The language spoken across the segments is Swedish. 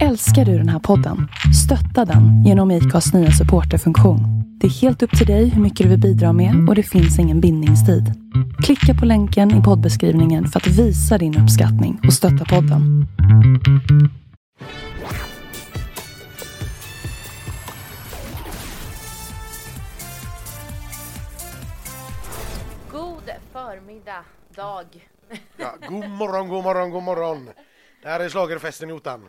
Älskar du den här podden? Stötta den genom IKAs nya supporterfunktion. Det är helt upp till dig hur mycket du vill bidra med och det finns ingen bindningstid. Klicka på länken i poddbeskrivningen för att visa din uppskattning och stötta podden. God förmiddag, dag. Ja, god morgon, god morgon, god morgon. Det här är schlagerfesten i Ottan.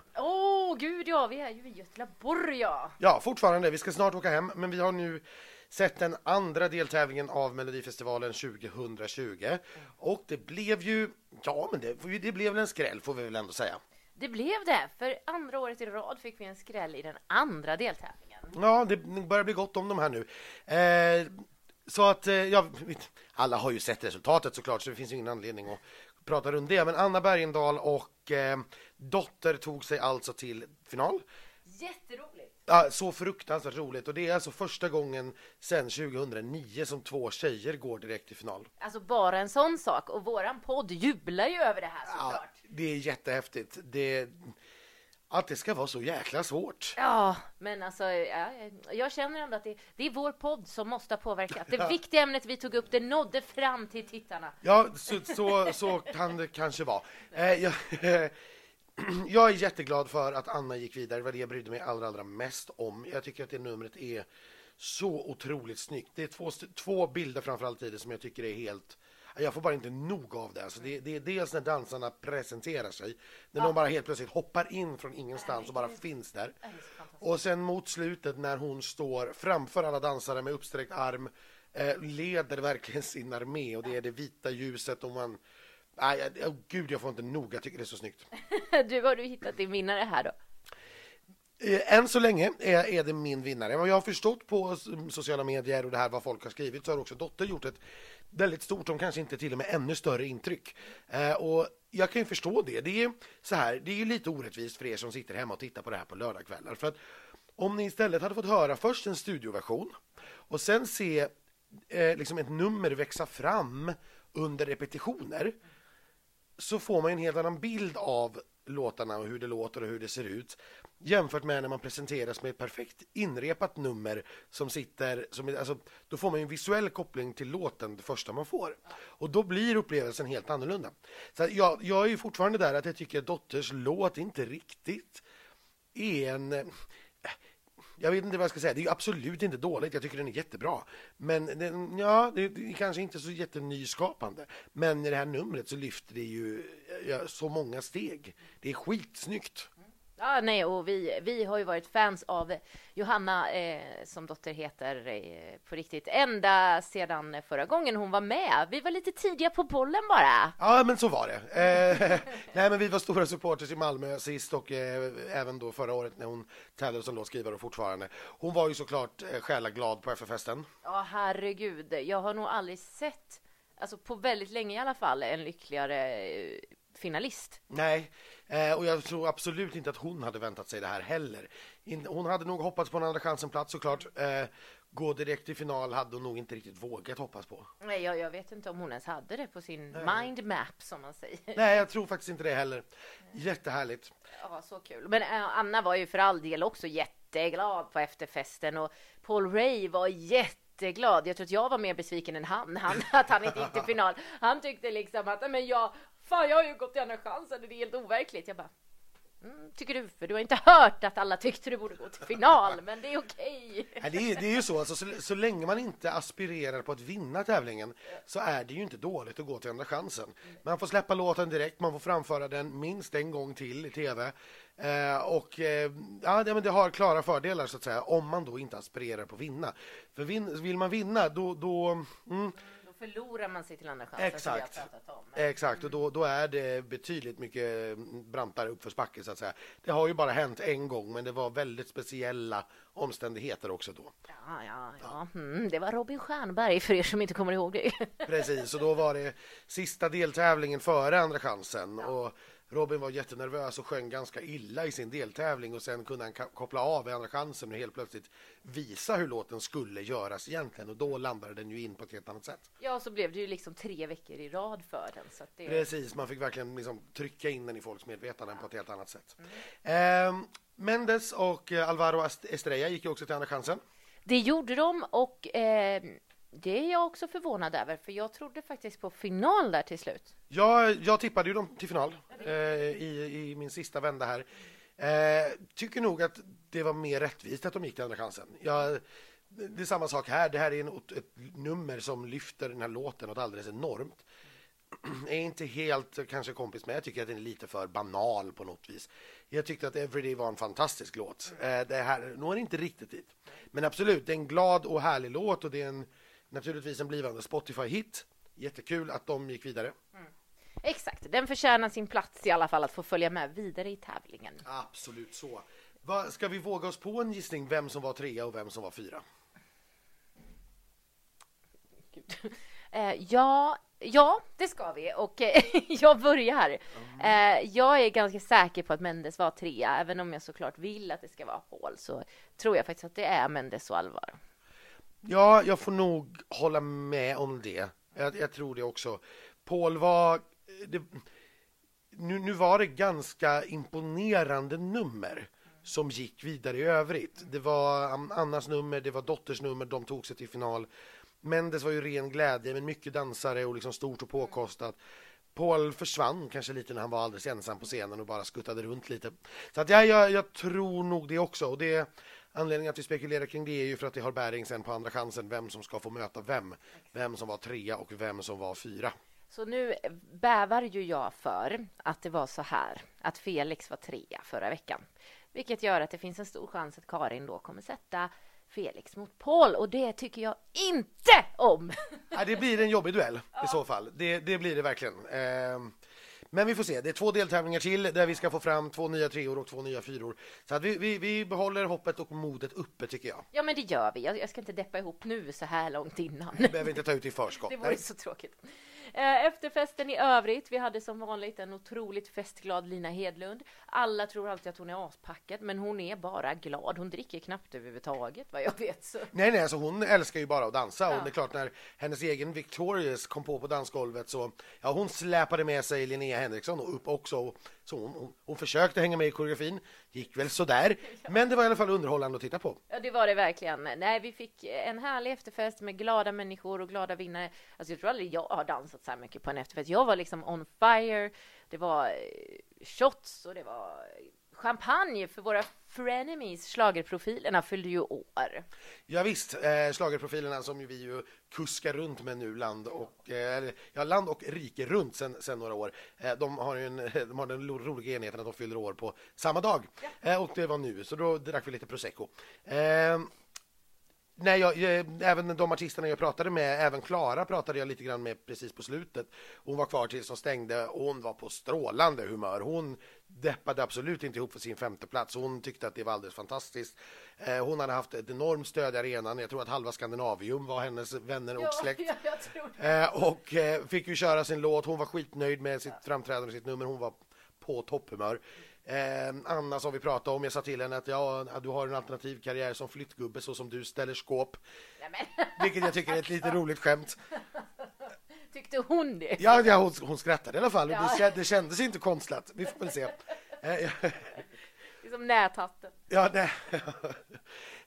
Åh, gud ja, vi är ju i Göteborg ja. Ja, fortfarande. Vi ska snart åka hem, men vi har nu sett den andra deltävlingen av Melodifestivalen 2020. Och det blev ju, ja, men det, det blev väl en skräll får vi väl ändå säga. Det blev det, för andra året i rad fick vi en skräll i den andra deltävlingen. Ja, det börjar bli gott om de här nu. Eh, så att, eh, ja, alla har ju sett resultatet såklart, så det finns ingen anledning att prata runt det. Men Anna Bergendahl och eh, Dotter tog sig alltså till final. Jätteroligt! Ja, så fruktansvärt roligt och det är alltså första gången sedan 2009 som två tjejer går direkt till final. Alltså bara en sån sak och våran podd jublar ju över det här såklart. Ja, det är jättehäftigt. Det, att det ska vara så jäkla svårt. Ja, men alltså, ja, jag känner ändå att det, det, är vår podd som måste ha påverkat. Det viktiga ämnet vi tog upp, det nådde fram till tittarna. Ja, så, så, så kan det kanske vara. Eh, jag, jag är jätteglad för att Anna gick vidare. Det var det jag brydde mig allra, allra mest om. Jag tycker att det numret är så otroligt snyggt. Det är två, två bilder framförallt i det som jag tycker är helt jag får bara inte nog av det. Alltså det, det är dels när dansarna presenterar sig, när ja. de bara helt plötsligt hoppar in från ingenstans och bara finns där. Och sen mot slutet när hon står framför alla dansare med uppsträckt arm, eh, leder verkligen sin armé och det är det vita ljuset och man Nej, oh, gud, jag får inte nog. Jag tycker det är så snyggt. du, har du hittat din vinnare här då? Eh, än så länge är, är det min vinnare. Vad jag har förstått på sociala medier och det här vad folk har skrivit så har också Dotter gjort ett väldigt stort, om kanske inte till och med ännu större intryck. Eh, och jag kan ju förstå det. Det är så här, det är lite orättvist för er som sitter hemma och tittar på det här på lördagskvällar. För att om ni istället hade fått höra först en studioversion och sen se eh, liksom ett nummer växa fram under repetitioner så får man en helt annan bild av låtarna och hur det låter och hur det ser ut jämfört med när man presenteras med ett perfekt inrepat nummer som sitter, som, alltså, då får man en visuell koppling till låten det första man får och då blir upplevelsen helt annorlunda. Så jag, jag är ju fortfarande där att jag tycker att Dotters låt inte riktigt är en jag vet inte vad jag ska säga. Det är absolut inte dåligt. Jag tycker den är jättebra. Men den, ja, det är kanske inte så jättenyskapande. Men i det här numret så lyfter det ju ja, så många steg. Det är skitsnyggt. Ja, nej, och vi, vi har ju varit fans av Johanna, eh, som dotter heter eh, på riktigt, ända sedan förra gången hon var med. Vi var lite tidiga på bollen bara. Ja, men så var det. Eh, nej, men vi var stora supporters i Malmö sist och eh, även då förra året när hon tävlade som låtskrivare och fortfarande. Hon var ju såklart eh, själaglad på FF-festen. Ja, herregud. Jag har nog aldrig sett, alltså på väldigt länge i alla fall, en lyckligare eh, finalist. Nej, eh, och jag tror absolut inte att hon hade väntat sig det här heller. hon hade nog hoppats på en andra chansen-plats såklart. Eh, gå direkt till final hade hon nog inte riktigt vågat hoppas på. Nej, jag, jag vet inte om hon ens hade det på sin Nej. mind map som man säger. Nej, jag tror faktiskt inte det heller. Jättehärligt. Ja, så kul. Men äh, Anna var ju för all del också jätteglad på efterfesten och Paul Ray var jätteglad. Jag tror att jag var mer besviken än han, han att han inte gick till final. Han tyckte liksom att men jag Fan, jag har ju gått till andra chansen, det är helt overkligt. Jag bara, Mm, tycker du, för du har inte hört att alla tyckte du borde gå till final, men det är okej. Okay. det, är, det är ju så, alltså, så, så länge man inte aspirerar på att vinna tävlingen så är det ju inte dåligt att gå till andra chansen. Man får släppa låten direkt, man får framföra den minst en gång till i tv. Eh, och eh, ja, det, men det har klara fördelar så att säga, om man då inte aspirerar på att vinna. För vin, vill man vinna, då, då mm, förlorar man sig till andra chanser. Exakt. Exakt, och då, då är det betydligt mycket brantare uppförsbacke så att säga. Det har ju bara hänt en gång, men det var väldigt speciella omständigheter också då. Ja, ja, ja. Mm, det var Robin Stjernberg för er som inte kommer ihåg det. Precis, och då var det sista deltävlingen före Andra chansen. Ja. Och Robin var jättenervös och sjöng ganska illa i sin deltävling och sen kunde han koppla av i andra chansen och helt plötsligt visa hur låten skulle göras egentligen och då landade den ju in på ett helt annat sätt. Ja, så blev det ju liksom tre veckor i rad för den. Så det... Precis, man fick verkligen liksom trycka in den i folks medvetande på ett helt annat sätt. Mm. Eh, Mendes och Alvaro Estrella gick ju också till Andra chansen. Det gjorde de och eh, det är jag också förvånad över, för jag trodde faktiskt på final där till slut. Ja, jag tippade ju dem till final eh, i, i min sista vända här. Eh, tycker nog att det var mer rättvist att de gick till Andra chansen. Jag, det är samma sak här. Det här är en, ett nummer som lyfter den här låten något alldeles enormt. är inte helt kanske kompis med. Jag tycker att den är lite för banal på något vis. Jag tyckte att Everyday var en fantastisk låt. Eh, det här når inte riktigt dit. Men absolut, det är en glad och härlig låt och det är en, naturligtvis en blivande Spotify-hit. Jättekul att de gick vidare. Mm. Exakt, den förtjänar sin plats i alla fall att få följa med vidare i tävlingen. Absolut så. Va, ska vi våga oss på en gissning vem som var trea och vem som var fyra? Eh, ja, ja, det ska vi och eh, jag börjar. Mm. jag är ganska säker på att Mendes var trea, även om jag såklart vill att det ska vara Paul så tror jag faktiskt att det är Mendes och Alvaro. Ja, jag får nog hålla med om det. Jag, jag tror det också. Paul var... Eh, det, nu, nu var det ganska imponerande nummer som gick vidare i övrigt. Det var Annas nummer, det var Dotters nummer, de tog sig till final. Mendes var ju ren glädje, men mycket dansare och liksom stort och påkostat. Paul försvann kanske lite när han var alldeles ensam på scenen och bara skuttade runt lite. Så att ja, jag, jag tror nog det också. Och det, anledningen att vi spekulerar kring det är ju för att det har bäring sen på andra chansen vem som ska få möta vem. Vem som var trea och vem som var fyra. Så nu bävar ju jag för att det var så här att Felix var trea förra veckan, vilket gör att det finns en stor chans att Karin då kommer sätta Felix mot Paul och det tycker jag inte om. Ja, det blir en jobbig duell i så fall. Det, det blir det verkligen. Eh, men vi får se. Det är två deltävlingar till där vi ska få fram två nya treor och två nya fyror. Så att vi, vi, vi behåller hoppet och modet uppe tycker jag. Ja, men det gör vi. Jag, jag ska inte deppa ihop nu så här långt innan. Vi behöver inte ta ut i förskott. Det vore så tråkigt. Eh, efterfesten i övrigt. Vi hade som vanligt en otroligt festglad Lina Hedlund. Alla tror alltid att hon är aspackad, men hon är bara glad. Hon dricker knappt överhuvudtaget vad jag vet. Så. Nej, nej, alltså hon älskar ju bara att dansa ja. och det är klart när hennes egen Victorious kom på på dansgolvet så ja, hon släpade med sig Linnea Henriksson och upp också. Så hon, hon, hon försökte hänga med i koreografin, gick väl sådär, ja. men det var i alla fall underhållande att titta på. Ja, det var det verkligen. Nej, vi fick en härlig efterfest med glada människor och glada vinnare. Alltså, jag tror aldrig jag har dansat så här mycket på en efterfest. Jag var liksom on fire. Det var eh, shots och det var champagne för våra frenemies. Schlagerprofilerna fyllde ju år. Ja, visst, eh, schlagerprofilerna som vi ju kuskar runt med nu land och, eh, ja, land och rike runt sen, sen några år. Eh, de, har en, de har den roliga enheten att de fyller år på samma dag ja. Eh, och det var nu, så då drack vi lite prosecco. Nej, jag, jag, även de artisterna jag pratade med, även Klara pratade jag lite grann med precis på slutet. Hon var kvar tills de stängde och hon var på strålande humör. Hon deppade absolut inte ihop för sin femte plats. Hon tyckte att det var alldeles fantastiskt. Eh, hon hade haft ett enormt stöd i arenan. Jag tror att halva Skandinavium var hennes vänner och släkt. Ja, eh, och eh, fick ju köra sin låt. Hon var skitnöjd med sitt framträdande, sitt nummer. Hon var på topphumör. Eh, Anna som vi pratade om, jag sa till henne att ja, du har en alternativ karriär som flyttgubbe så som du ställer skåp. Vilket jag tycker är ett lite roligt skämt. Tyckte hon det? Ja, ja hon, hon skrattade i alla fall. Ja. Det, det kändes inte konstlat. Vi får väl se. Eh, som näthatten. Ja, nej.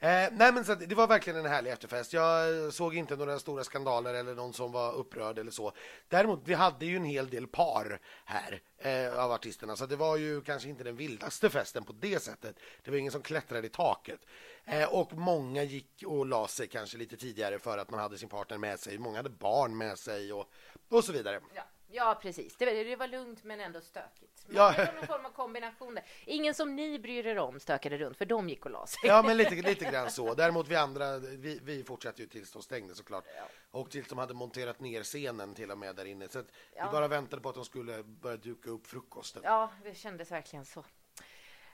Eh, nej, men så det var verkligen en härlig efterfest. Jag såg inte några stora skandaler eller någon som var upprörd eller så. Däremot, vi hade ju en hel del par här eh, av artisterna, så det var ju kanske inte den vildaste festen på det sättet. Det var ingen som klättrade i taket. Eh, och många gick och la sig kanske lite tidigare för att man hade sin partner med sig. Många hade barn med sig och, och så vidare. Ja. Ja, precis. Det, det, var lugnt men ändå stökigt. Men ja. Det var någon form av kombination där. Ingen som ni bryr er om stökade runt, för de gick och la sig. Ja, men lite, lite grann så. Däremot vi andra, vi, vi fortsatte ju tills de stängde såklart. Ja. Och tills de hade monterat ner scenen till och med där inne. Så ja. vi bara väntade på att de skulle börja duka upp frukosten. Ja, det kändes verkligen så.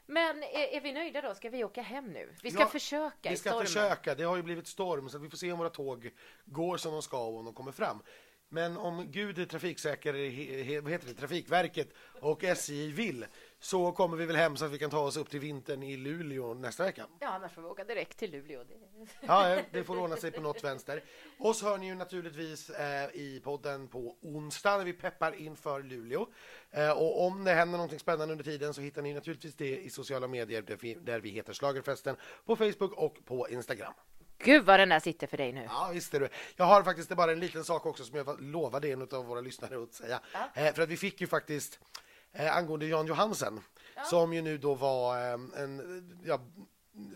Men är, är, vi nöjda då? Ska vi åka hem nu? Vi ska ja, försöka Vi ska försöka. Det har ju blivit storm så vi får se om våra tåg går som de ska och om de kommer fram. Men om Gud, trafiksäker, he- he- vad heter det, Trafikverket och SJ vill så kommer vi väl hem så att vi kan ta oss upp till vintern i Luleå nästa vecka. Ja, annars får vi åka direkt till Luleå. Ja, det får ordna sig på något vänster. Oss hör ni ju naturligtvis eh, i podden på onsdag när vi peppar inför Luleå. Eh, och om det händer någonting spännande under tiden så hittar ni naturligtvis det i sociala medier där vi, heter Schlagerfesten på Facebook och på Instagram. Gud vad den där sitter för dig nu. Ja, visst är det. Jag har faktiskt bara en liten sak också som jag lovade en av våra lyssnare att säga. Eh, för att vi fick ju faktiskt eh, angående Jan Johansen som ju nu då var eh, en ja,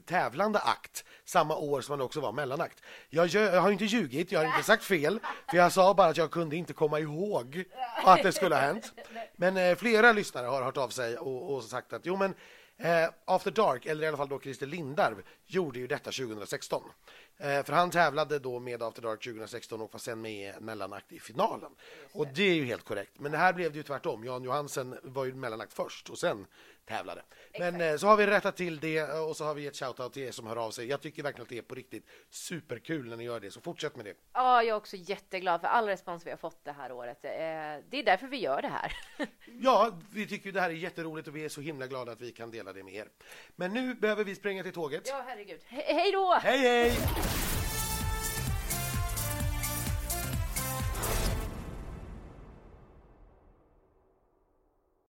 tävlande akt samma år som han också var mellanakt. Jag, jag har inte ljugit, jag har inte sagt fel, för jag sa bara att jag kunde inte komma ihåg att det skulle ha hänt. Men eh, flera lyssnare har hört av sig och, och sagt att jo men Eh, After Dark, eller i alla fall då Christer Lindarw, gjorde ju detta 2016. Eh, för han tävlade då med After Dark 2016 och var sen med i en mellanakt i finalen. Och det är ju helt korrekt. Men det här blev det ju tvärtom. Jan Johansen var ju mellanakt först och sen tävlade. Men eh, så har vi rättat till det och så har vi gett shoutout till er som hör av sig. Jag tycker verkligen att det är på riktigt superkul när ni gör det, så fortsätt med det. Ja, jag är också jätteglad för all respons vi har fått det här året. Eh, Det är därför vi gör det här. Ja, vi tycker det här är jätteroligt och vi är så himla glada att vi kan dela det med er. Men nu behöver vi springa till tåget. Ja, herregud. He hej då! Hej, hej!